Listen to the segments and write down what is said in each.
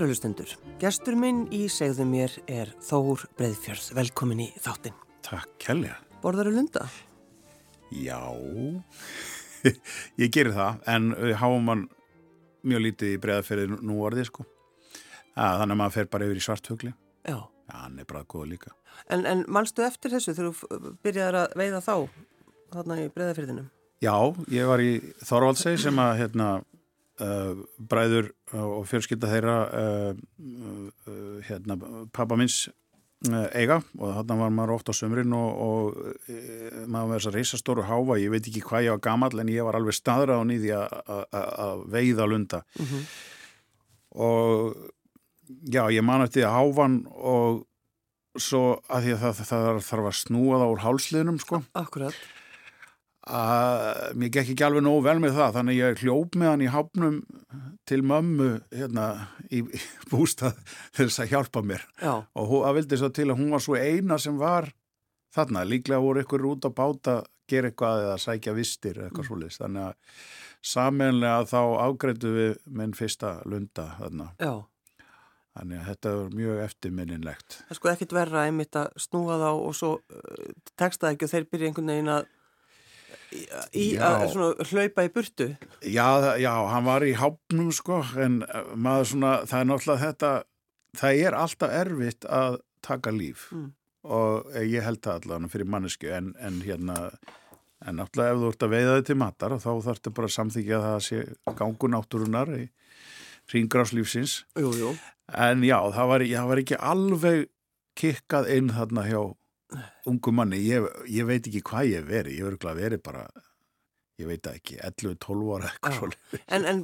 Kæru hlustendur, gestur minn í segðu mér er Þór Breðfjörð. Velkomin í þáttinn. Takk, Kjellja. Borðar þú lunda? Já, ég gerir það, en við háum hann mjög lítið í breðaferðið nú orðið, sko. Að, þannig að maður fer bara yfir í svarthugli. Já. Já, hann er bara góð líka. En, en mannstu eftir þessu þegar þú byrjaði að veiða þá, þarna í breðaferðinum? Já, ég var í Þorvaldsei sem að, hérna, uh, bræður og fjölskylda þeirra, uh, uh, hérna, pappa minns eiga. Og þarna var maður ofta á sömrin og, og e, maður þess að reysastóru háfa, ég veit ekki hvað ég var gammal en ég var alveg staðrað á nýði að veiða lunda. Mm -hmm. og já, ég man eftir að háfan og svo að því að það, það þarf að snúa það úr hálsliðnum sko. Akkurat að mér gekk ekki alveg nógu vel með það þannig ég hljóp með hann í hafnum til mömmu hérna í, í bústað þess að hjálpa mér Já. og það vildi svo til að hún var svo eina sem var þarna, líklega voru ykkur út á báta gera eitthvað eða sækja vistir eitthvað mm. svolítið, þannig að samanlega þá ágreitu við minn fyrsta lunda þarna Já. þannig að þetta var mjög eftirminninlegt Það sko ekkit verra einmitt að snúa þá og svo uh, teksta ekki og þeir byrja einhvern veginn að í að svona, hlaupa í burtu já, já, hann var í hápnum sko, en uh, maður svona það er náttúrulega þetta það er alltaf erfitt að taka líf mm. og ég held það allavega fyrir mannesku en, en hérna en náttúrulega ef þú ert að veiða þig til matar þá þarf þetta bara að samþykja að það sé gangunátturunar í ringráslífsins jú, jú. en já, það var, það var ekki alveg kikkað inn þarna hjá ungu manni, ég, ég veit ekki hvað ég veri, ég verður að veri bara ég veit ekki, 11-12 ára eitthvað. En, en,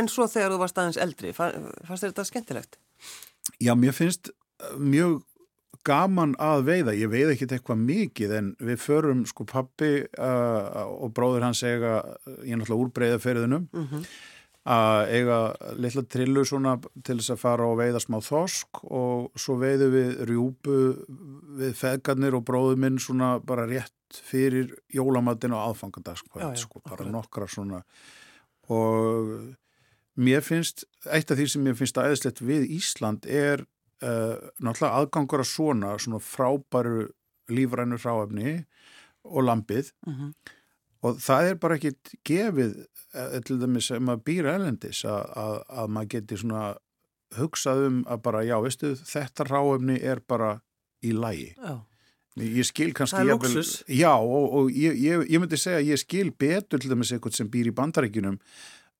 en svo þegar þú varst aðeins eldri, fannst þetta skemmtilegt? Já, mér finnst uh, mjög gaman að veiða, ég veið ekki eitthvað mikið en við förum sko pappi uh, og bróður hans eiga, ég er náttúrulega úr breyðaferðinum mm -hmm að eiga litla trillu svona til þess að fara og veiða smá þosk og svo veiðu við rjúpu við feðgarnir og bróðu minn svona bara rétt fyrir jólamatinn og aðfangandaskvæð sko, bara okay. nokkra svona og mér finnst, eitt af því sem mér finnst aðeinslegt við Ísland er uh, náttúrulega aðgangur að svona, svona frábæru lífrænu fráefni og lampið uh mhm. -huh og það er bara ekkit gefið eh, til dæmis sem að býra elendis að, að, að maður geti svona hugsað um að bara já, veistu, þetta ráöfni er bara í lægi ég skil kannski það er luxus já og, og ég, ég, ég myndi segja að ég skil betur til dæmis eitthvað sem býr í bandaríkinum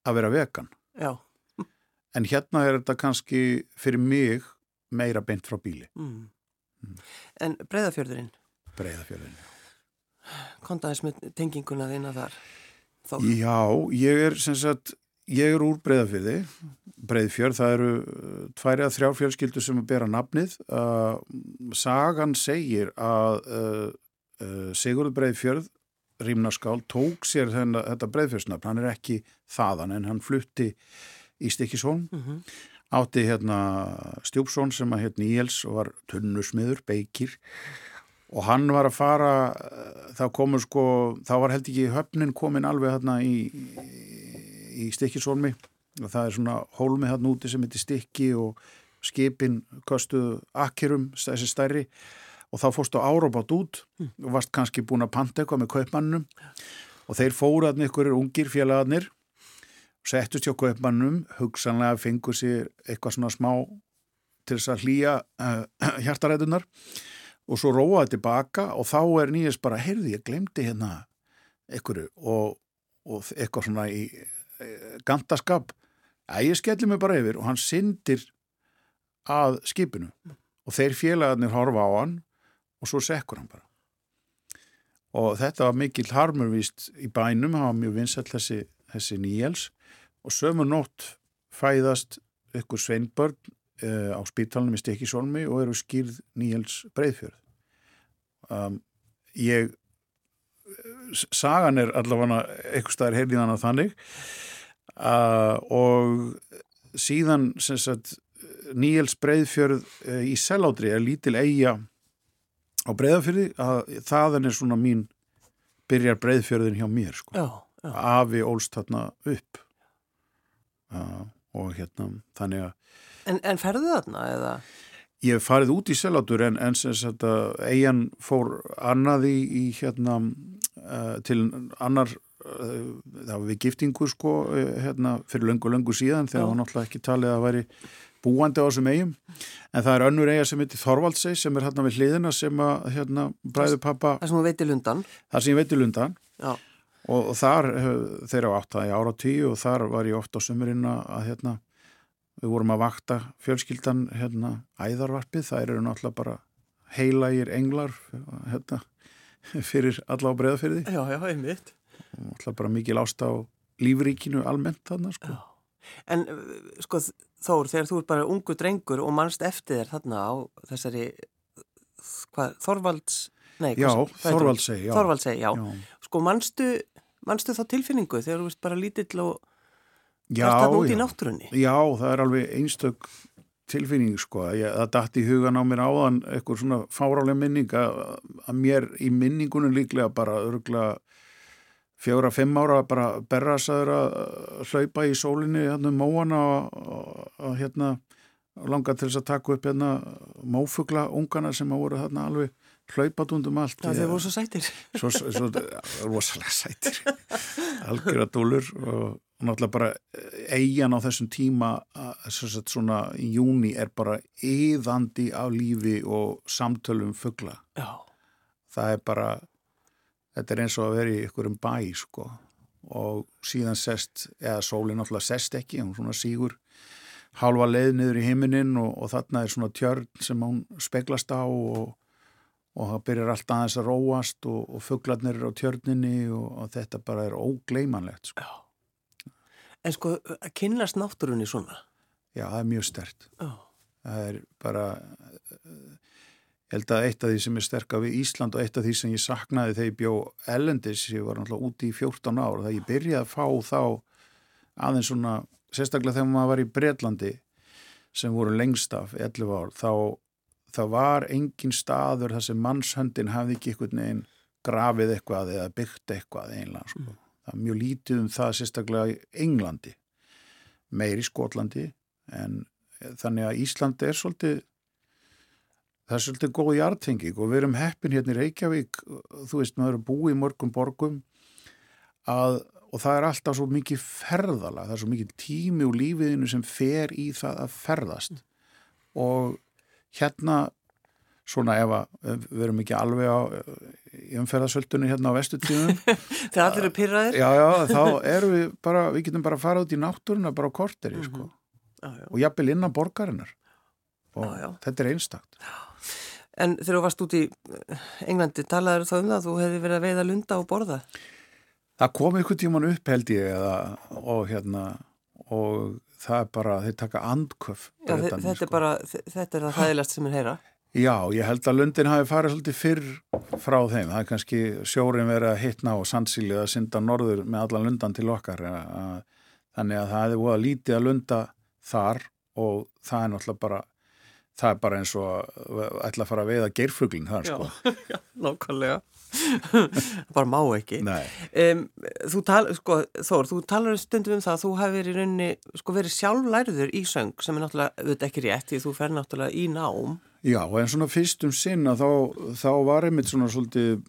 að vera vegan. Já. en hérna er þetta kannski fyrir mig meira beint frá bíli. Mm. Mm. en breyðafjörðurinn breyðafjörðurinn kontaðis með tenginguna þína þar Þór. Já, ég er sem sagt, ég er úr breyðafyrði breyðfjörð, það eru uh, tværi að þrjá fjölskyldu sem að bera nafnið. Uh, Sagan segir að uh, uh, Sigurður breyðfjörð Rímnaskál tók sér þenna, þetta breyðfjörðsnafn, hann er ekki þaðan en hann flutti í Stikisholm mm -hmm. átti hérna Stjúpsson sem að hérna Níels og var tunnusmiður, beikir og hann var að fara þá komur sko, þá var held ekki höfnin komin alveg hérna í, í stikkisólmi og það er svona hólmi hérna úti sem heitir stikki og skipin kostuðu akkerum þessi stærri. Og þá fórstu áróbátt út mm. og varst kannski búin að panta eitthvað með kaupmannum og þeir fóruðarnir ykkur ungir félagarnir settust hjá kaupmannum hugsanlega fengur sér eitthvað svona smá til þess að hlýja uh, hjartarætunar og svo róaði tilbaka og þá er nýjast bara, heyrði ég glemdi hérna einhverju og, og eitthvað svona í e, gantaskap að ég skelli mig bara yfir og hann syndir að skipinu og þeir félagarnir horfa á hann og svo sekkur hann bara. Og þetta var mikill harmurvist í bænum, hann var mjög vinsall þessi, þessi nýjels og sömu nótt fæðast ykkur sveinbörn á spítalunum í Stekisólmi og eru skýrð Níels Breiðfjörð um, ég sagan er allavega eitthvað staðar heilíðan á þannig uh, og síðan sagt, Níels Breiðfjörð uh, í Selátri er lítil eiga á Breiðafjörði að þaðan er svona mín byrjar Breiðfjörðin hjá mér sko. já, já. afi ólst þarna upp uh, og hérna þannig að En, en ferðu þarna eða? Ég farið út í selátur en, en sem sagt að eigin fór annaði í hérna uh, til annar uh, það var við giftingu sko uh, hérna fyrir löngu löngu síðan þegar það var náttúrulega ekki talið að væri búandi á þessum eigum en það er önnur eiga sem heitir Þorvaldsei sem er hérna við hliðina sem að hérna bræðu pappa Það sem þú veitir lundan Það sem ég veitir lundan og, og þar þeirra á átt það í ára tíu og þar var ég oft á sömurinn að hérna Við vorum að vakta fjölskyldan hérna æðarvarpið, það eru náttúrulega bara heilagir englar hérna, fyrir alla á breðafyrði. Já, já, einmitt. Náttúrulega bara mikið lást á lífríkinu almennt þarna, sko. Já. En sko Þór, þegar þú er bara ungu drengur og mannst eftir þér þarna á þessari, hvað, Þorvalds, nei, já, Þorvaldsei, já. Þorvaldsei, já. já. Sko mannstu, mannstu þá tilfinningu þegar þú veist bara lítill og Já, já, já, það er alveg einstök tilfinning sko, ég, það dætti í hugan á mér áðan eitthvað svona fárálega minning að, að mér í minningunum líklega bara örgulega fjóra, fimm ára bara berrasaður að hlaupa í sólinni hérna um móana og hérna langa til þess að taka upp hérna mófugla ungana sem að voru þarna alveg hlaupat undum allt. Já, þeir voru svo sættir. Svo, svo rosalega sættir. Algjörða dúlur og og náttúrulega bara eigin á þessum tíma sagt, svona í júni er bara yðandi af lífi og samtölum fuggla það er bara þetta er eins og að vera í ykkur um bæ sko. Og síðan sest, eða sólinn náttúrulega sest ekki hún svona sígur halva leið niður í heiminin og, og þarna er svona tjörn sem hún speglast á og, og það byrjar alltaf aðeins að róast og, og fugglarnir eru á tjörninni og þetta bara er ógleimanlegt sko. Já En sko, að kynast náttúrunni svona? Já, það er mjög stert. Oh. Það er bara, ég held að eitt af því sem er sterkað við Ísland og eitt af því sem ég saknaði þegar ég bjó ellendis, ég var náttúrulega úti í 14 ár, það ég byrjaði að fá þá aðeins svona, sérstaklega þegar maður var í Breitlandi sem voru lengst af 11 ár, þá það var engin staður þar sem mannshöndin hafði ekki einhvern veginn grafið eitthvað eða byggt eitthvað einlega sko. Mm mjög lítið um það sérstaklega í Englandi meir í Skotlandi en þannig að Íslandi er svolítið það er svolítið góð hjartfenging og við erum heppin hérna í Reykjavík þú veist maður er búið í mörgum borgum að, og það er alltaf svo mikið ferðala það er svo mikið tími úr lífiðinu sem fer í það að ferðast. Og hérna svona ef að við erum ekki alveg á umferðasöldunni hérna á vestutíðum Þegar allir eru pyrraðir Já, já, þá erum við bara við getum bara að fara út í náttúruna bara á korteri, sko. Mm -hmm. já, já. og jafnvel innan borgarinnar. Og já, þetta er einstakt. En þegar þú varst út í Englandi talaður þá um það að þú hefði verið að veiða lunda og borða? Það kom einhvern tíman upp held ég eða, og hérna og það er bara, þeir taka andköf þetta, sko. er bara, þetta er það þægilegt sem er heyra Já, ég held að Lundin hafi farið svolítið fyrr frá þeim. Það er kannski sjórin verið að hittna á sandsílið að synda norður með allan lundan til okkar. Þannig að það hefði búið að lítið að lunda þar og það er náttúrulega bara, það er bara eins og ætla að fara að veiða geirfuglin þar sko. Já, já nákvæmlega. bara má ekki. Um, þú tal, sko, Þór, þú talar stundum um það að þú hefur verið, raunni, sko, verið sjálflærður í söng sem er náttúrulega, auðvitað ekki rétt því þú fer náttúrulega í nám Já, en svona fyrstum sinna þá, þá var einmitt svona svolítið,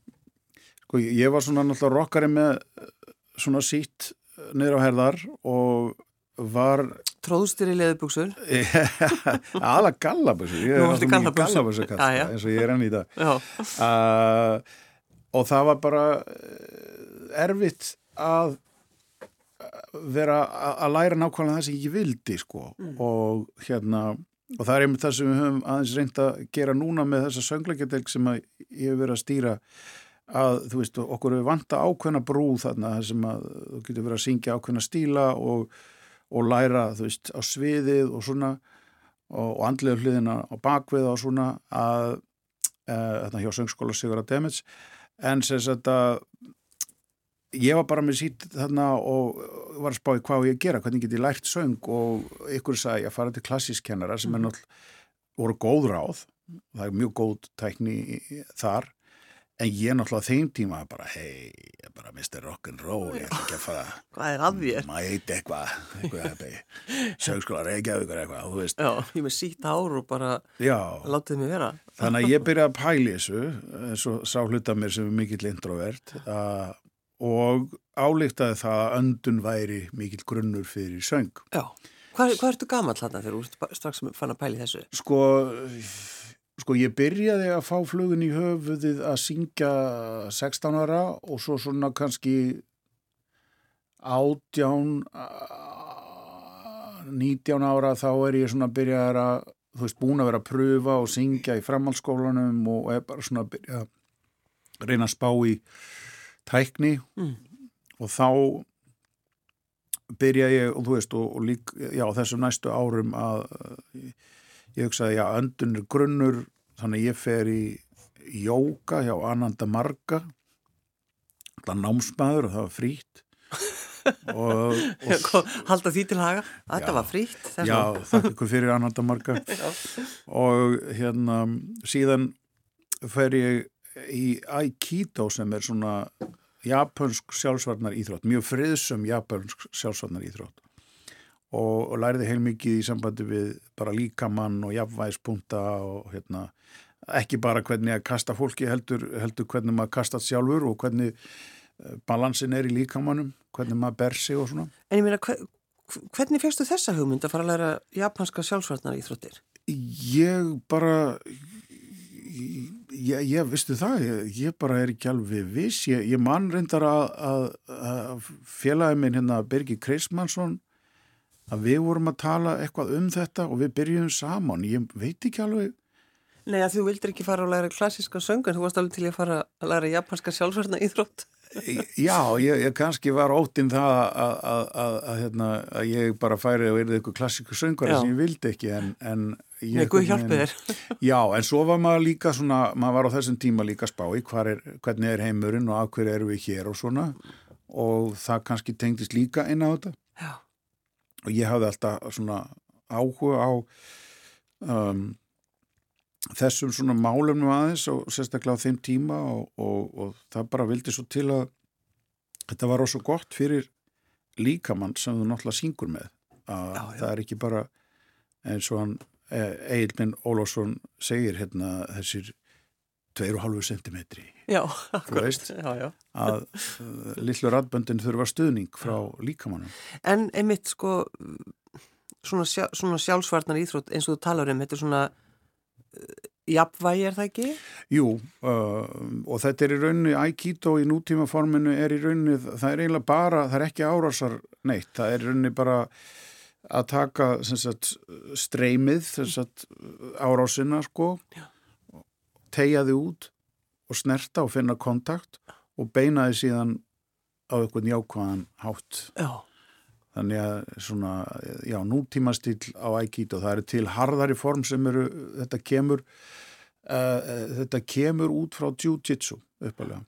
sko ég var svona náttúrulega rockari með svona sítt niður á herðar og var... Tróðstir í leðubuksur? Alla gallabusur, ég er alltaf mikið gallabusur eins og ég er enn í dag. Uh, og það var bara eh, erfitt að vera að læra nákvæmlega það sem ég vildi sko mm. og hérna og það er einmitt það sem við höfum aðeins reynd að gera núna með þessa söngleikjardelg sem ég hef verið að stýra að þú veist okkur er vanta ákveðna brúð þarna sem að þú getur verið að syngja ákveðna stíla og, og læra þú veist á sviðið og svona og, og andlega hliðina á bakvið og svona að e, þarna hjá söngskóla Sigur að Demets en sem sagt að ég var bara með sít þarna og var að spá í hvað ég gera, hvernig get ég lært söng og ykkur sagði að fara til klassískennara sem er mhm. náttúrulega voru góð ráð það er mjög góð tækni þar en ég náttúrulega þeim tíma bara, hei, ég er bara Mr. Rock'n'Roll, ég ætla ekki að fara Hvað er að þér? Maður heit eitthvað, eitthvað sögskóla reykjavíkur eitthvað, þú veist Já, ég með sítt ár og bara látið mig vera þannig að ég byrjaði að pæli þessu eins og sá hluta mér sem er mikill introvert að, og álíktaði það að öndun væri mikill grunnur fyrir söng Já, hvað, hvað ertu gammal þarna þegar þú strax fann að pæli þessu? Sko Sko ég byrjaði að fá flugun í höfuðið að syngja 16 ára og svo svona kannski átján 19 ára þá er ég svona að byrja að þú veist búin að vera að pröfa og syngja í framhaldsskólanum og er bara svona að byrja að reyna að spá í tækni mm. og þá byrja ég og þú veist og, og lík, já þessum næstu árum að ég hugsaði já öndunir grunnur þannig ég fer í jóka hjá Ananda Marga. Námsmaður og það var frýtt og, og halda því til haga. Þetta var frýtt já, þakk ykkur fyrir Ananda Marga. Og hérna síðan fer ég í Aikido sem er svona japansk sjálfsvarnar íþrótt mjög friðsum japansk sjálfsvarnar íþrótt og, og læriði heilmikið í sambandi við bara líkamann og jafnvægispunta og hérna ekki bara hvernig að kasta fólki heldur, heldur hvernig maður kastat sjálfur og hvernig eh, balansin er í líkamannum, hvernig maður ber sig og svona. En ég meina, hver, hvernig fegstu þessa hugmynd að fara að læra japanska sjálfsvarnar íþróttir? Ég bara ég, ég vistu það ég, ég bara er ekki alveg viss ég, ég mann reyndar að, að, að félagið minn hérna Birgir Kreismansson að við vorum að tala eitthvað um þetta og við byrjum saman, ég veit ekki alveg. Nei að þú vildir ekki fara að læra klassiska söngun, þú varst alveg til að fara að læra japanska sjálfsverðna íþrótt Já, ég, ég kannski var óttinn það að, að, að, hérna, að ég bara færi og erði eitthvað klassíku söngur sem ég vildi ekki en, en Nei, Guð hjálpið þér. Já, en svo var maður líka svona, maður var á þessum tíma líka spái, er, hvernig er heimurinn og af hverju eru við hér og svona. Og það kannski tengdist líka inn á þetta. Já og ég hafði alltaf svona áhuga á um, þessum svona málumnum aðeins og sérstaklega á þeim tíma og, og, og það bara vildi svo til að þetta var óssvo gott fyrir líkamann sem þú náttúrulega syngur með að já, já. það er ekki bara eins og hann Egil minn Ólásson segir hérna þessir 2,5 cm Já, akkurat. já, já. að uh, lillu radböndin þurfa stuðning frá líkamannum En einmitt sko svona, sjá, svona sjálfsvarnar íþrótt eins og þú talar um, þetta er svona uh, jafnvægi er það ekki? Jú, uh, og þetta er í rauninni Aikido í nútímaforminu er í rauninni, það er eiginlega bara það er ekki árásar neitt, það er í rauninni bara að taka sagt, streymið sagt, árásina sko tegja þið út og snerta og finna kontakt og beina þið síðan á eitthvað njákvæðan hátt já. þannig að svona, já, nútíma stíl á Aikido, það eru til harðari form sem eru, þetta kemur uh, þetta kemur út frá Jiu-Jitsu uppalega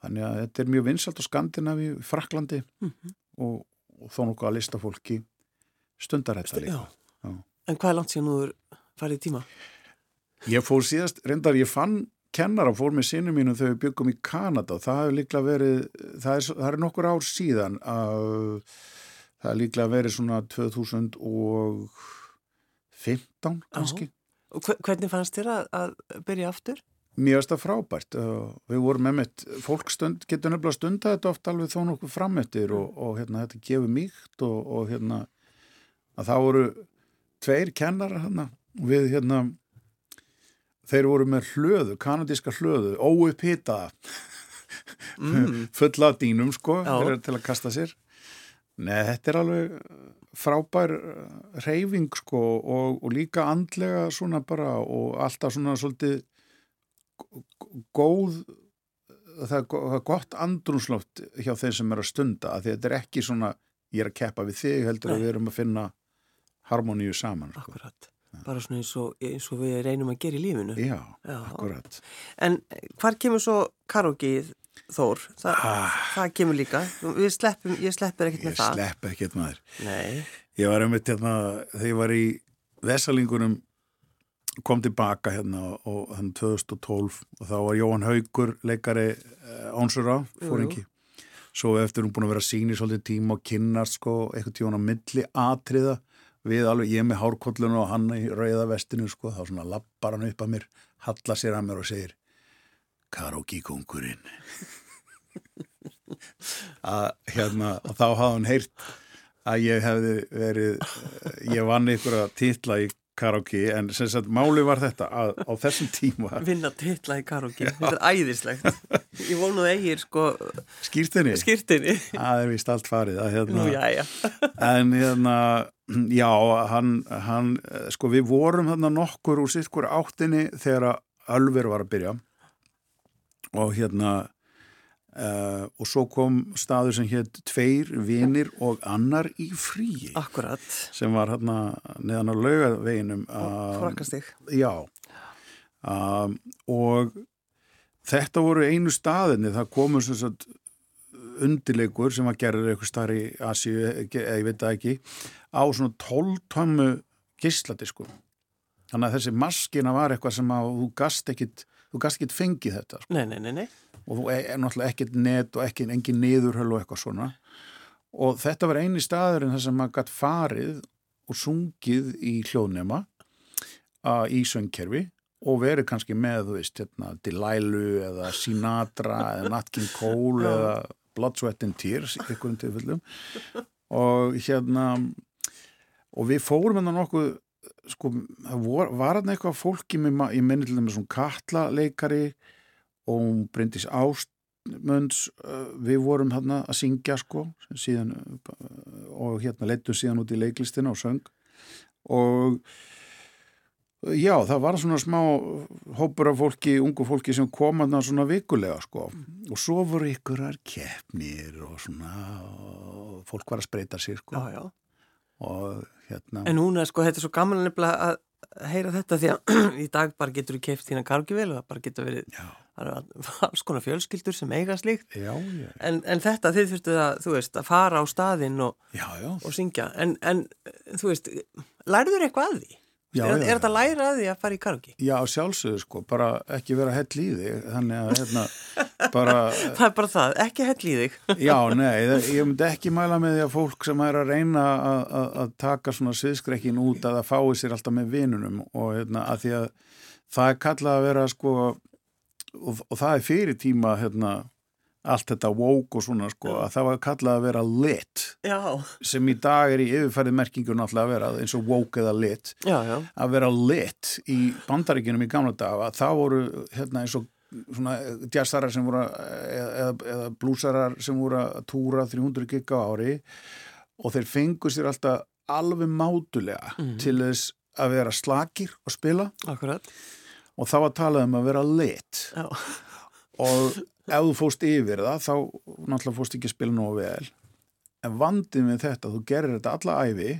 þannig að þetta er mjög vinsalt á Skandinavi Fraklandi mm -hmm. og, og þó nokkuð að lista fólki stundar þetta líka já. En hvað er langt síðan þú farið í tíma? Ég fór síðast, reyndar ég fann kennara fór með sinu mínu þegar við byggum í Kanada það hefur líklega verið, það er, það er nokkur ár síðan að það hefur líklega verið svona 2015 kannski. Aha. Og hvernig fannst þér að, að byrja aftur? Mjög aðstað frábært. Við vorum með mitt, fólk stund, getur nefnilega stunda þetta oft alveg þó nokkuð framettir og, og hérna þetta gefur mýkt og, og hérna að það voru tveir kennara hérna við hérna þeir voru með hlöðu, kanadíska hlöðu óupphitaða mm. fulla dýnum sko til að kasta sér Nei, þetta er alveg frábær reyfing sko og, og líka andlega svona bara og alltaf svona svolítið góð það er, það er gott andrumsloft hjá þeim sem er að stunda að þetta er ekki svona ég er að keppa við þig heldur Nei. að við erum að finna harmoníu saman sko. Akkurat bara svona eins og, eins og við reynum að gera í lífinu Já, Já. akkurat En hvar kemur svo karaokeið Þór? Þa, ah. Það kemur líka sleppum, Ég sleppur ekkert með það Ég slepp ekkert maður Nei. Ég var um þetta hérna, þegar ég var í Vesalingunum kom tilbaka hérna og þann 2012 og þá var Jóhann Haugur leikari ánsura, eh, fóringi svo eftir hún búin að vera síni svolítið tíma og kynnast sko eitthvað tíma á milli atriða við alveg, ég með hárkollinu og hann í rauða vestinu sko, þá svona lappar hann upp að mér, halla sér að mér og segir Karogi kongurinn að hérna og þá hafði hann heyrt að ég hefði verið ég vann ykkur að titla í karaoke en sem sagt máli var þetta að á þessum tíma vinna titla í karaoke, þetta er æðislegt ég vonuð eigir sko skýrtinni, skýrtinni. það er vist allt farið hérna, Nú, já, já. en hérna já, hann, hann sko við vorum hérna nokkur úr sitkur áttinni þegar Ölver var að byrja. Og hérna Uh, og svo kom staður sem hétt tveir vinir og annar í frí Akkurat. Sem var hérna neðan á laugaveginum Frakastig Já. Um, og þetta voru einu staðinni það komur sem sagt undirleikur sem að gera eitthvað starf í Asíu, eða ég veit það ekki á svona tóltömmu gísladisku þannig að þessi maskina var eitthvað sem að þú gast ekkit, þú gast ekkit fengið þetta sko. Nei, nei, nei, nei. Og þú er náttúrulega ekkert net og ekki engin niðurhölu og eitthvað svona. Og þetta var eini staðurinn þar sem maður gætt farið og sungið í hljóðnema í söngkerfi og verið kannski með, þú veist, hérna, Delilu eða Sinatra eða Nat King Cole eða Blood, Sweat and Tears í einhverjum tilfellum. Og hérna og við fórum hérna nokkuð sko, var, var hérna eitthvað fólki með, ég menni til þess að kalla leikari og hún brindis ástmönds við vorum hérna að syngja sko síðan, og hérna leittum síðan út í leiklistina og söng. Og já það var svona smá hópur af fólki, ungu fólki sem kom að það svona vikulega sko og svo voru ykkurar keppnir og svona og fólk var að spreita sér sko já, já. og hérna En er sko, þetta er svo gaman að heyra þetta því að í dag bara getur þú keift þína kargivel og það bara getur verið alls konar fjölskyldur sem eiga slíkt já, já. En, en þetta þið þurftu að, þú veist, að fara á staðinn og, og syngja en, en þú veist, lærður eitthvað að því? Já, er, er þetta læra að því að fara í karaoke? Já, sjálfsögur sko, bara ekki vera hell í þig, þannig að hérna, bara... það er bara það, ekki hell í þig. já, nei, ég myndi ekki mæla með því að fólk sem er að reyna að taka svona sviðskrekkin út að það fái sér alltaf með vinunum og hérna, að því að það er kallað að vera sko, og, og það er fyrir tíma, hérna, allt þetta woke og svona sko að það var kallað að vera lit já. sem í dag er í yfirfærið merkingur náttúrulega að vera eins og woke eða lit já, já. að vera lit í bandaríkinum í gamla daga það voru hérna eins og svona jazzarar sem voru eða, eða blúsarar sem voru að túra 300 gigga ári og þeir fengu sér alltaf alveg mátulega mm. til þess að vera slakir og spila Akkurat. og þá var talað um að vera lit og ef þú fóst yfir það þá náttúrulega fóst ekki að spila nógu vel. En vandið með þetta, þú gerir þetta alla æfi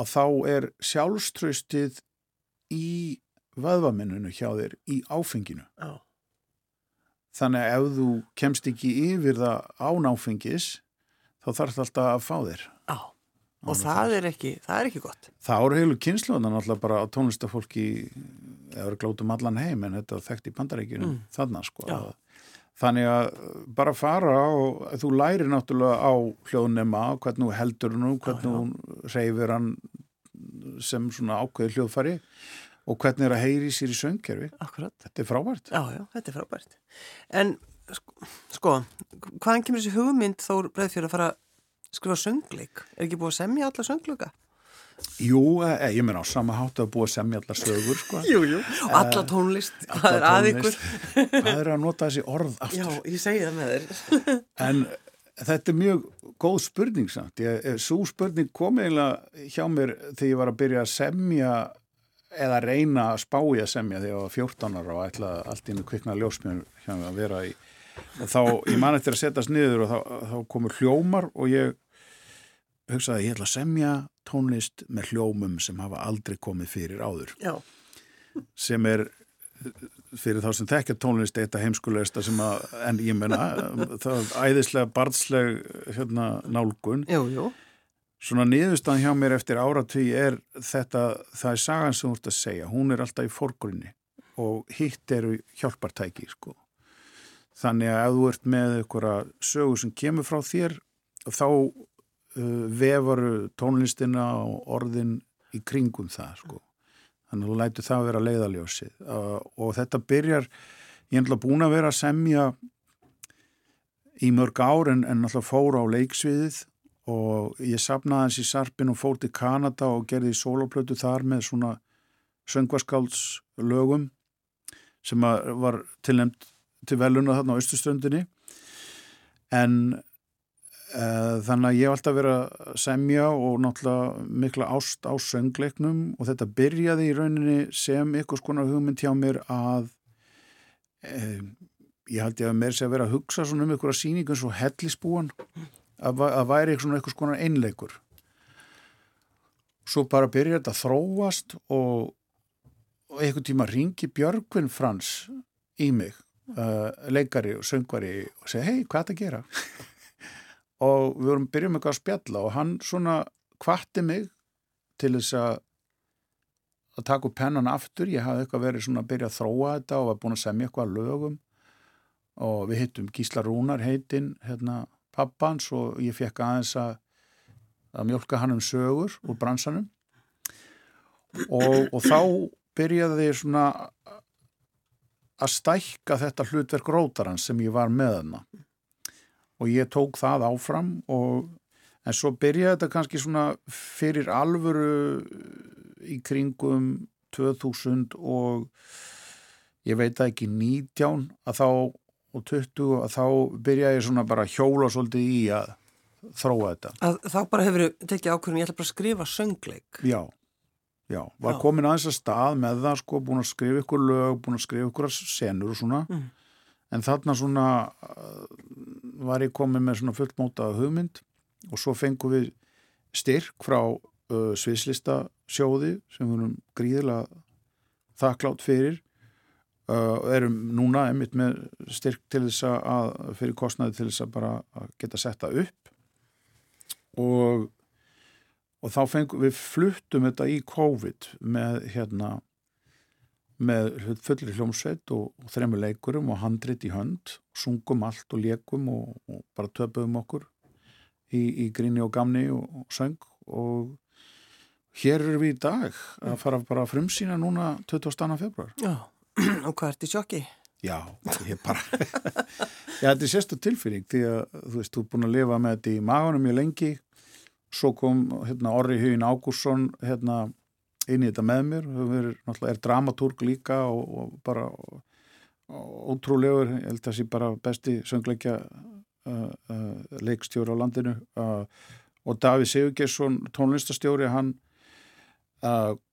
að þá er sjálfströstið í vöðvaminnunu hjá þér í áfenginu. Oh. þannig að ef þú kemst ekki yfir það án áfengis þá þarf þetta alltaf að fá þér. Oh. og það er, ekki, það er ekki gott. Það eru heilu kynsluðan náttúrulega bara að tónlistafólki eða glótum allan heim en þetta þekkt í bandaríkjunum mm. þannig sko að Þannig að bara fara og þú læri náttúrulega á hljóðnema, hvernig þú heldur nú, hvernig þú reyfir hann sem svona ákveði hljóðfari og hvernig er að heyri sér í söngkerfi. Akkurat. Þetta er frábært. Já, já, þetta er frábært. En sko, sko hvaðan kemur þessi hugmynd þó breyð fyrir að fara að skrifa söngleik? Er ekki búið að semja alla söngleika? Jú, eh, ég meina á sama hátt að búa semja allar sögur sko. Jú, jú, og alla tónlist eh, hvað er að ykkur? Hvað er að nota þessi orð aftur? Já, ég segi það með þér. En þetta er mjög góð spurning samt. Ég, eh, Svo spurning kom eiginlega hjá mér þegar ég var að byrja að semja eða reyna að spá ég að semja þegar ég var 14 ára og ætla allt inn að kvikna ljósmjörn hjá mig að vera í. Og þá, ég man eftir að setjast niður og þá, þá komur hljómar og ég hugsaði ég ætla að semja tónlist með hljómum sem hafa aldrei komið fyrir áður Já. sem er fyrir þá sem þekkja tónlist eitthvað heimskulegsta sem að, en ég menna það er æðislega barnsleg hérna, nálgun jú, jú. svona niðurstaðan hjá mér eftir áratví er þetta, það er sagan sem þú ert að segja, hún er alltaf í forgrunni og hitt eru hjálpartæki sko. Þannig að ef þú ert með einhverja sögu sem kemur frá þér þá vefaru tónlistina og orðin í kringum það sko. Þannig að þú lætu það að vera leiðaljósið uh, og þetta byrjar, ég er alltaf búin að vera að semja í mörg ár en, en alltaf fóra á leiksviðið og ég sapnaði hans í Sarpin og fór til Kanada og gerði soloplötu þar með svona söngvaskaldslögum sem var tilnæmt til veluna þarna á Östuströndinni en uh, þannig að ég hef alltaf verið að semja og náttúrulega mikla ást á söngleiknum og þetta byrjaði í rauninni sem ykkur skonar hugmynd hjá mér að uh, ég held ég að mér sé að vera að hugsa svona um ykkur að síningu eins og hellisbúan að, að væri ykkur skonar einleikur. Svo bara byrjaði þetta að þróast og og einhvern tíma ringi Björgvin Frans í mig uh, leikari og söngvari og segi hei hvað er þetta að gera og við vorum byrjum eitthvað að spjalla og hann svona kvatti mig til þess að að taka upp pennan aftur. Ég hafði eitthvað verið svona að byrja að þróa þetta og var búin að semja eitthvað lögum. Og við hittum Gísla Rúnar heitinn hérna pappans og ég fekk aðeins að að mjölka hann um sögur úr bransanum. Og, og þá byrjaði svona að stækka þetta hlutverk rótarans sem ég var með hana og ég tók það áfram og en svo byrjaði þetta kannski svona fyrir alvöru í kringum 2000 og ég veit ekki 19 að þá og 20 að þá byrjaði ég svona bara hjóla svolítið í að þróa þetta. Að, þá bara hefur þið tekið ákveðin ég ætla bara að skrifa söngleik. Já. Já, var Já. komin aðeins að stað með það sko, búin að skrifa ykkur lög, búin að skrifa ykkur senur og svona mm. en þarna svona var ég komin með svona fullmótað hugmynd og svo fengum við styrk frá uh, sviðslista sjóði sem við erum gríðilega þakklátt fyrir uh, erum núna einmitt með styrk til þess að fyrir kostnaði til þess að bara að geta setta upp. Og og þá fengum við fluttum þetta í COVID með hérna með fullir hljómsveit og, og þremur leikurum og handrit í hönd sungum allt og leikum og, og bara töpuðum okkur í, í gríni og gamni og, og söng og hér eru við í dag að fara bara að frumsýna núna 20. februar Já, og hvað ert í sjokki? Já, ég bara Já, þetta er sérstu tilfinning því að þú veist, þú er búin að lifa með þetta í maganum mjög lengi svo kom hérna, Orri Hugin Ágúrsson hérna, inn í þetta með mér. Er, er dramatúrg líka og, og bara ótrúlegur, ég held að það sé bara besti söngleikja uh, uh, leikstjóri á landinu. Uh, og Davíð Sigurgesson tónlistastjóri, hann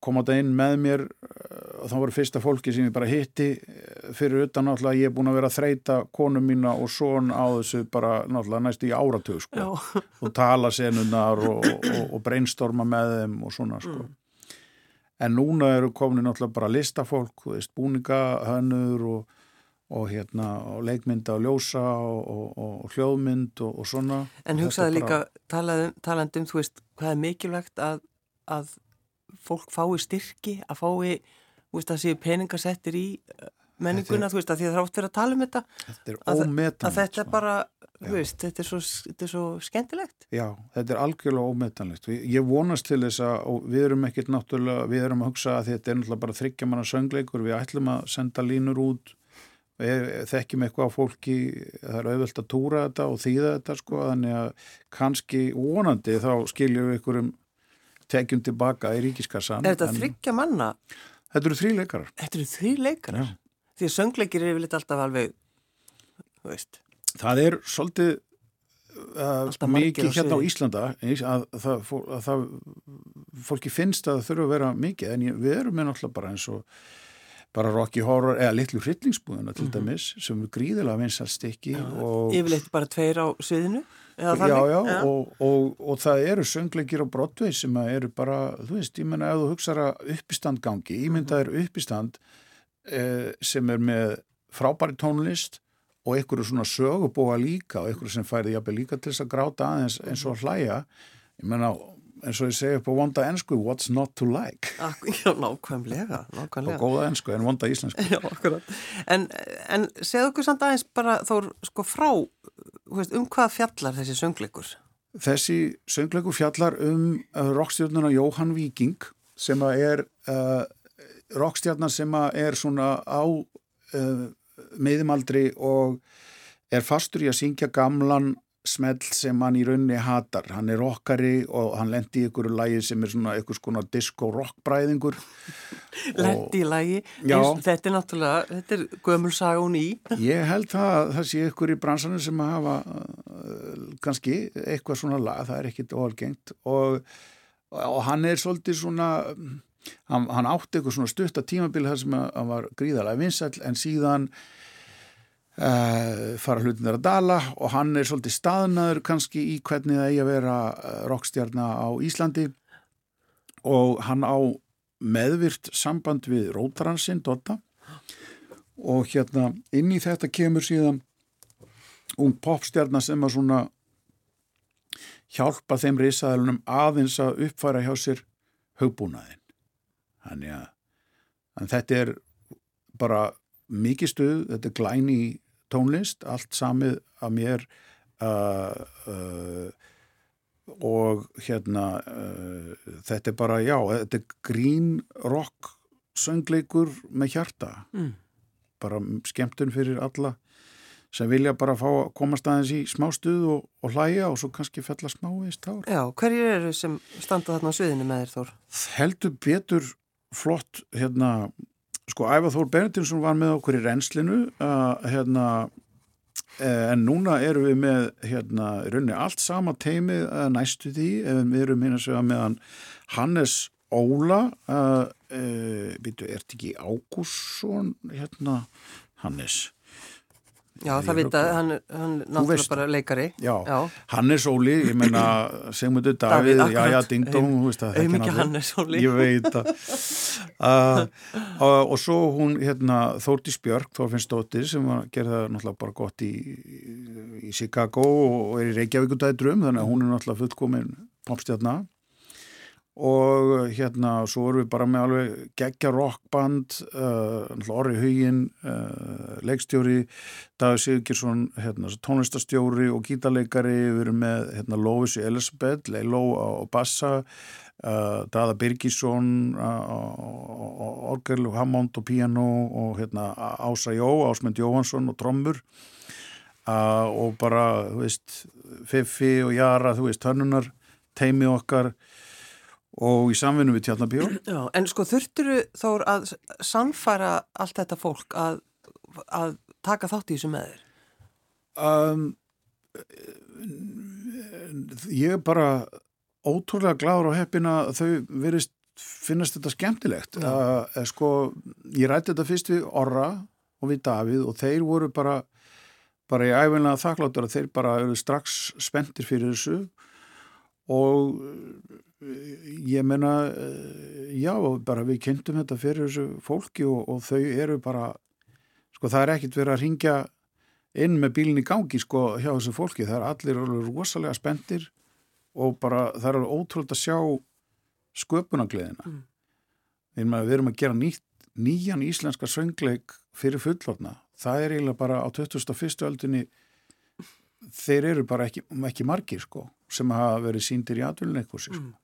kom á þetta inn með mér. Og það voru fyrsta fólki sem ég bara hitti fyrir utan. Náttúrulega að ég er búin að vera að þreita konu mína og són á þessu bara náttúrulega næst í áratug sko. Og tala senunar og, og, og brainstorma með þeim og svona sko. Mm. En núna eru komin náttúrulega bara listafólk, þú búningahönnur og, og hérna og leikmynda og ljósa og hljóðmynd og svona. En hugsaði líka, bara... um þú veist, hvað er mikilvægt að, að fólk fái styrki, að fái veist, að séu peningasettir í menninguna, þú veist, að því að það oft verið að tala um þetta Þetta er ómetanlegt að þetta er bara, þú veist, þetta er, svo, þetta er svo skemmtilegt. Já, þetta er algjörlega ómetanlegt. Ég vonast til þess að, við erum ekkert náttúrulega, við erum að hugsa að þetta er náttúrulega bara þryggja manna söngleikur, við ætlum að senda línur út. Þekkjum eitthvað á fólki það er auðvöld að túra þetta og þýða þetta sko, þannig að kannski vonandi þá skiljum við ykkurum tekjum tilbaka í ríkiskassan Er þetta þryggja manna? Þetta eru þrý leikarar. Þetta eru þrý leikarar? Því söngleikir eru vel alltaf alveg þú veist Það er svolítið uh, mikið hérna á Íslanda að það, að það fólki finnst að það þurfa að vera mikið en við erum með náttúrulega bara eins og bara Rocky Horror eða litlu hryllingsbúðuna til mm -hmm. dæmis sem er gríðilega vinsalt stikki ja, Yfirleitt bara tveir á sviðinu Já, já, ja. og, og, og það eru söngleikir á Broadway sem eru bara, þú veist, ég menna ef þú hugsaður að uppistand gangi, ég mynda er uppistand eh, sem er með frábæri tónlist og einhverju svona sögubóa líka og einhverju sem færði jafnveg líka til þess að gráta aðeins eins og hlæja ég menna eins og ég segi upp á vonda ennsku what's not to like Já, nákvæmlega, nákvæmlega. og góða ennsku en vonda íslensku Já, en, en segðu okkur samt aðeins bara þó sko frá veist, um hvað fjallar þessi söngleikur? Þessi söngleikur fjallar um uh, rockstjórnuna Jóhann Víking sem er uh, rockstjárnar sem að er svona á uh, meðumaldri og er fastur í að syngja gamlan smell sem hann í raunni hatar. Hann er rockari og hann lendi í ykkur lægi sem er svona ykkur skona disco-rock-bræðingur. Lendi í lægi? Þetta er náttúrulega, þetta er gömul sagun í. Ég held það, það sé ykkur í bransanum sem að hafa uh, kannski eitthvað svona lag, það er ekkit óalgengt og, og hann er svolítið svona hann, hann átti eitthvað svona stutt að tímabili þar sem hann var gríðalega vinsall en síðan uh, fara hlutin þar að dala og hann er svolítið staðnaður kannski í hvernig það eigi að vera uh, rockstjarnar á Íslandi. Og hann á meðvirt samband við rótaransinn Dotta og hérna inn í þetta kemur síðan ung popstjarnar sem að svona hjálpa þeim risaðalunum aðeins að uppfæra hjá sér hugbúnaðin Þannig að þetta er bara mikið stuð, þetta er glæni tónlist, allt samið að mér uh, uh, og hérna uh, þetta er bara, já, þetta er grín rock söngleikur með hjarta mm. bara skemmtun fyrir alla sem vilja bara fá að komast aðeins í smá stuð og, og hlæja og svo kannski fella smá í stár. Já, hverju eru sem standa þarna á sviðinu með þér Þór? Heldur betur flott hérna, sko Ævar Þór Berndinsson var með okkur í reynslinu uh, hérna eh, en núna erum við með hérna í rauninni allt sama teimi uh, næstu því, við erum hérna að segja meðan Hannes Óla uh, uh, býtu, ert ekki Ágússon hérna Hannes Já, það veit að hann, hann náttúrulega bara leikari. Já, já, Hannes Óli, ég menna Sigmundur Davíð, já, já, Ding Dong, það. Auðvitað Hannes Óli. Ég veit það. Uh, uh, og svo hún, hérna, Þórtís Björk, Þórfinnsdóttir, sem var, gerða náttúrulega bara gott í, í Chicago og er í Reykjavíkundæðdrum, þannig að hún er náttúrulega fullkomin popstjarnar og hérna svo vorum við bara með alveg geggja rockband uh, Orri Hugin uh, leikstjóri David Sigurðsson hérna, tónlistastjóri og gítarleikari. Við erum með hérna, Lovis Elisabeth Leilo á bassa uh, Dada Birgisson orgel og Hammond og piano og hérna, Ása Jó Ásmund Jóhansson og trommur. Og bara, þú veist Fiffi og Jara, þú veist, hörnunar teimi okkar og í samvinnu við Tjarnabjó En sko þurfturu þór að samfara allt þetta fólk að, að taka þátt í þessu með þér? Um, ég er bara ótrúlega gláður og heppin að þau verist finnast þetta skemmtilegt. Uh, sko, ég rætti þetta fyrst við Orra og við Davíð og þeir voru bara bara í æfinlega þakkláttur að þeir bara eru strax spendir fyrir þessu og ég menna eh, já, bara við kynntum þetta fyrir þessu fólki og, og þau eru bara sko það er ekkit verið að ringja inn með bílinn í gangi sko hjá þessu fólki, það er allir rosalega spendir og bara það er ótrúld að sjá sköpunagliðina mm. við erum að gera nýtt, nýjan íslenska söngleik fyrir fullorna það er eiginlega bara á 2001. öldinni þeir eru bara ekki, ekki margir sko sem hafa verið síndir í aðvölinu sér sko mm.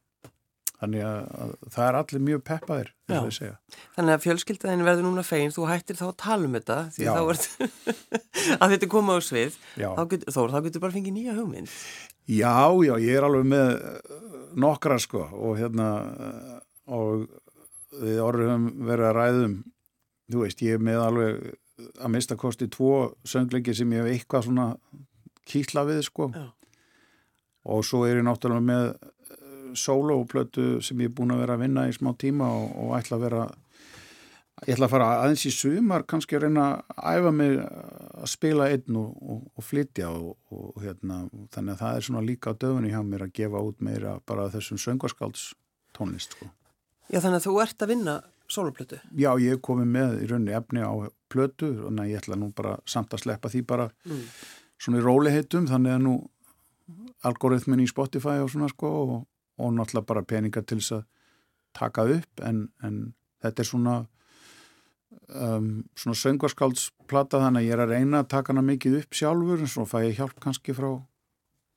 Þannig að, að það er allir mjög peppaðir. Þannig að fjölskyldaðin verður núna fegin, þú hættir þá að tala um þetta, því þá er að þetta koma á svið, þá getur, Þór, þá getur bara fengið nýja hugmynd. Já, já, ég er alveg með uh, nokkra sko og hérna uh, og við orðum verið að ræðum, þú veist, ég er með alveg að mista kosti tvo söngleiki sem ég hef eitthvað svona kýtla við sko Já. Og svo er ég náttúrulega með soloplötu sem ég er búin að vera að vinna í smá tíma og, og ætla að vera ég ætla að fara aðeins í sumar kannski að reyna að æfa mig að spila einn og, og, og flytja og hérna, þannig að það er svona líka á döfunni hjá mér að gefa út meira bara þessum söngarskálds tónlist sko. Já þannig að þú ert að vinna soloplötu? Já ég hef komið með í rauninni efni á plötu og ég ætla nú bara samt að sleppa því bara mm. svona í róliheitum þannig að nú algoritmin í Spotify og svona sko og, og náttúrulega bara peningar til þess að taka upp en, en þetta er svona um, svona söngvarskáldsplata þannig að ég er að reyna að taka hana mikið upp sjálfur en svo fæ ég hjálp kannski frá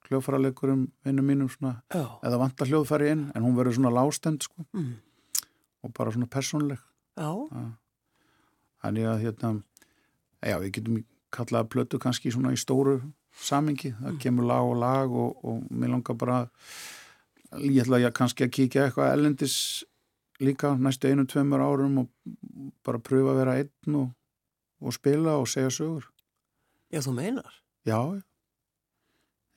hljóðfæralegurum vinnum mínum svona Já. eða vanta hljóðfæri inn en hún verður svona lástend sko mm. og bara svona persónleg þannig að hérna já við getum kallaða plötu kannski svona í stóru samingi, það mm. kemur lag og lag og, og mér langar bara ég ætla að kannski að kíkja eitthvað ellendis líka næstu einu, tveimur árum og bara pröfa að vera einn og, og spila og segja sögur Já, þú meinar? Já,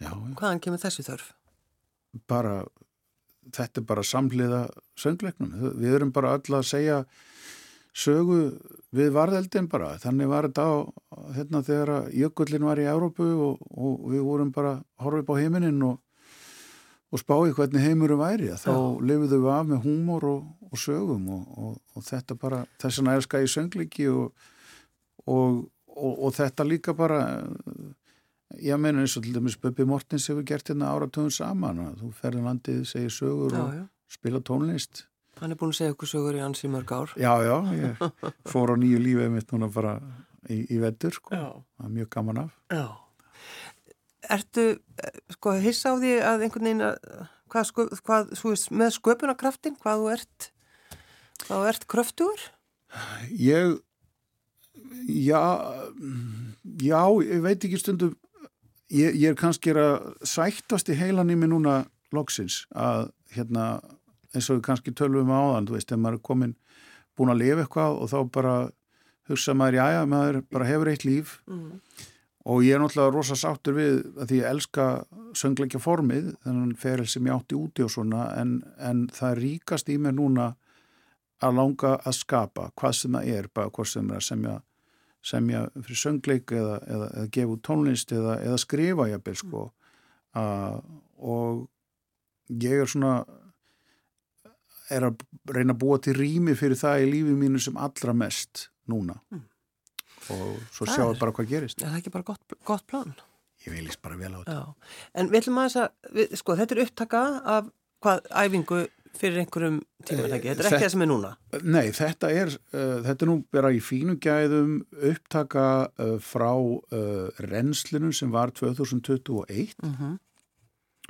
já Hvaðan kemur þessi þörf? Bara, þetta er bara samliða söngleiknum, við erum bara öll að segja sögu við varðeldin bara, þannig var þetta á hérna þegar jökullin var í Európu og, og við vorum bara horfið upp á heiminin og, og spáið hvernig heimurum væri. Þá lifiðum við af með húmor og, og sögum og þetta bara þess að elska í söngliki og þetta líka bara ég meina eins og til dæmis Böbbi Mortins hefur gert hérna áratöðun saman þú ferði landið, segir sögur já, já. og spila tónlist Hann er búin að segja okkur sögur í ansi mörg ár. Já, já, ég fór á nýju lífið mitt núna bara í, í vettur, sko. Það er mjög gaman af. Já. Ertu, sko, hissa á því að einhvern veginn, hvað, sko, hvað, svo veist, með sköpunarkraftin, hvað þú ert, hvað þú ert kröftugur? Ég, já, já, ég veit ekki stundum, ég, ég er kannski að sættast í heilan í mig núna loksins að, hérna, eins og við kannski tölum á þann, þú veist, ef maður er komin búin að lifa eitthvað og þá bara hugsa maður, já, já, maður bara hefur eitt líf mm. og ég er náttúrulega rosa sáttur við að því ég elska söngleikja formið, þannig feril sem ég átti úti og svona, en, en það ríkast í mér núna að langa að skapa hvað sem það er, bara hvað sem er að semja semja fyrir söngleik eða, eða, eða gefa út tónlist eða, eða skrifa ég bel sko mm. uh, og ég er svona er að reyna að búa til rými fyrir það í lífið mínu sem allra mest núna mm. og svo sjáum við bara hvað gerist Er það ekki bara gott, gott plan? Ég veilist bara vel á þetta Já. En við ætlum að þess að, sko þetta er upptaka af hvað æfingu fyrir einhverjum tímatæki, þetta er ekki það sem er núna Nei, þetta er uh, þetta er nú bara í fínu gæðum upptaka uh, frá uh, renslinu sem var 2021 -hmm.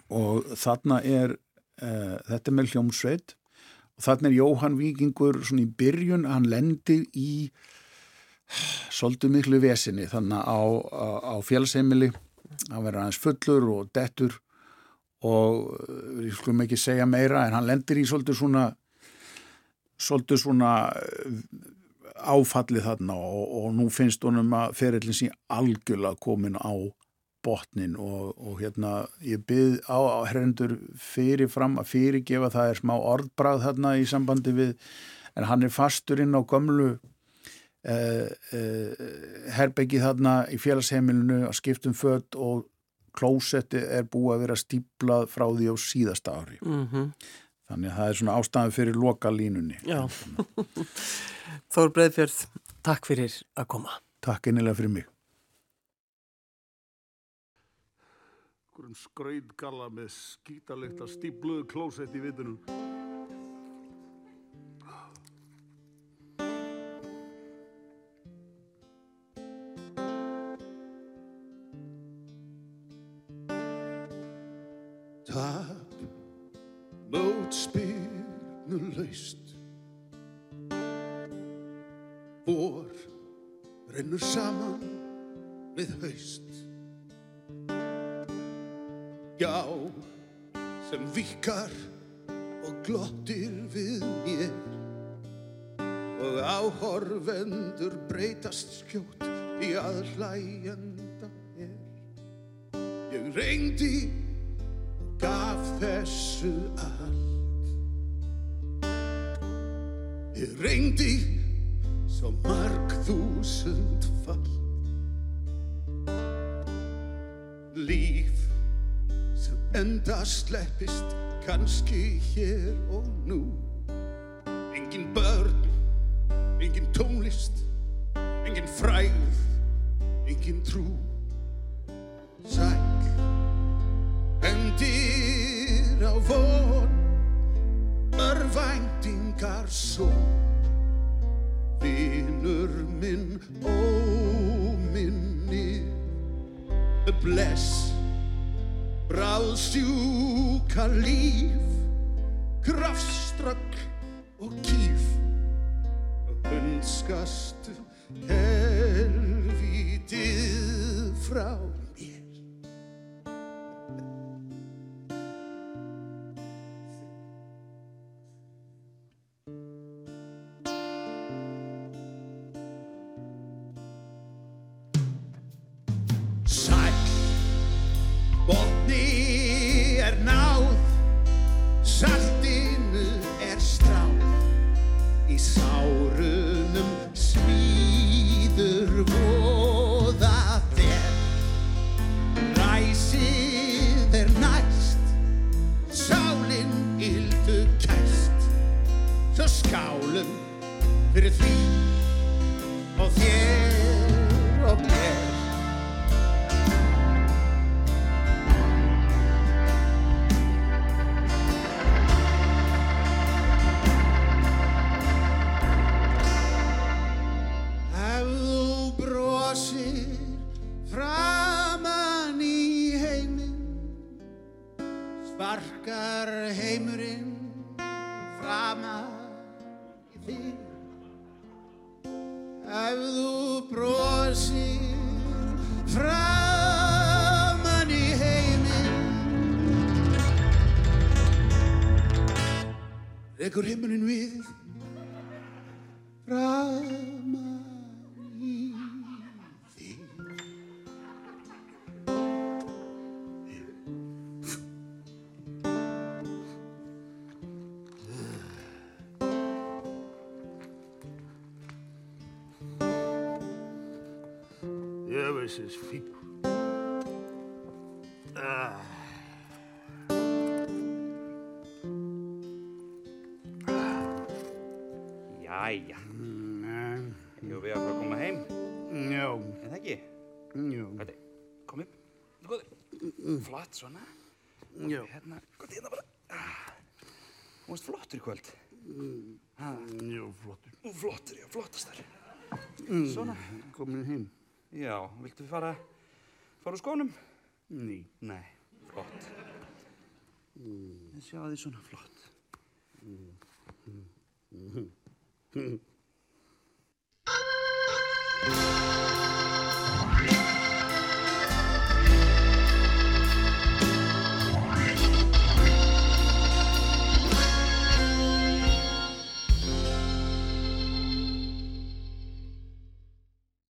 og þarna er þetta er með hljómsveit og þannig er Jóhann Víkingur svona í byrjun, hann lendir í svolítið miklu vesinni þannig á, á, á fjálseimili hann verður aðeins fullur og dettur og við skulum ekki segja meira en hann lendir í svolítið svona svolítið svona eh, áfallið þarna og, og nú finnst honum að ferillin sín algjörlega komin á botnin og, og hérna ég byrð á, á hrendur fyrirfram að fyrirgefa það er smá orðbráð þarna í sambandi við en hann er fastur inn á gömlu eh, eh, herbeggi þarna í félagsheimilinu að skiptum fött og klósetti er búið að vera stíplað frá því á síðasta ári. Mm -hmm. þannig að það er svona ástæðan fyrir loka línunni Þór Breðfjörð, takk fyrir að koma. Takk einnilega fyrir mig einhverjum skraudgalla með skítalikt að stípluðu klósett í vitunum. Og gaf þessu allt. Ég reyndi svo marg þúsund fall. Líf enda sleppist kannski hér og nú engin börn engin tónlist engin fræð engin trú sæl Bendir á von Örvæntingar svo. Vinnur minn óminni Bless. Bráðsjúka líf Krafströgl liggur heimurinn við framan í þig Ég veist þess svona. Já. Hérna, góði hérna bara. Þú varst flottur í kvöld. Já, flottur. Flottur, já, flottastar. Svona. Komin heim. Já, viltu fara, fara úr skónum? Ný. Nei, flott. Það sjá því svona flott.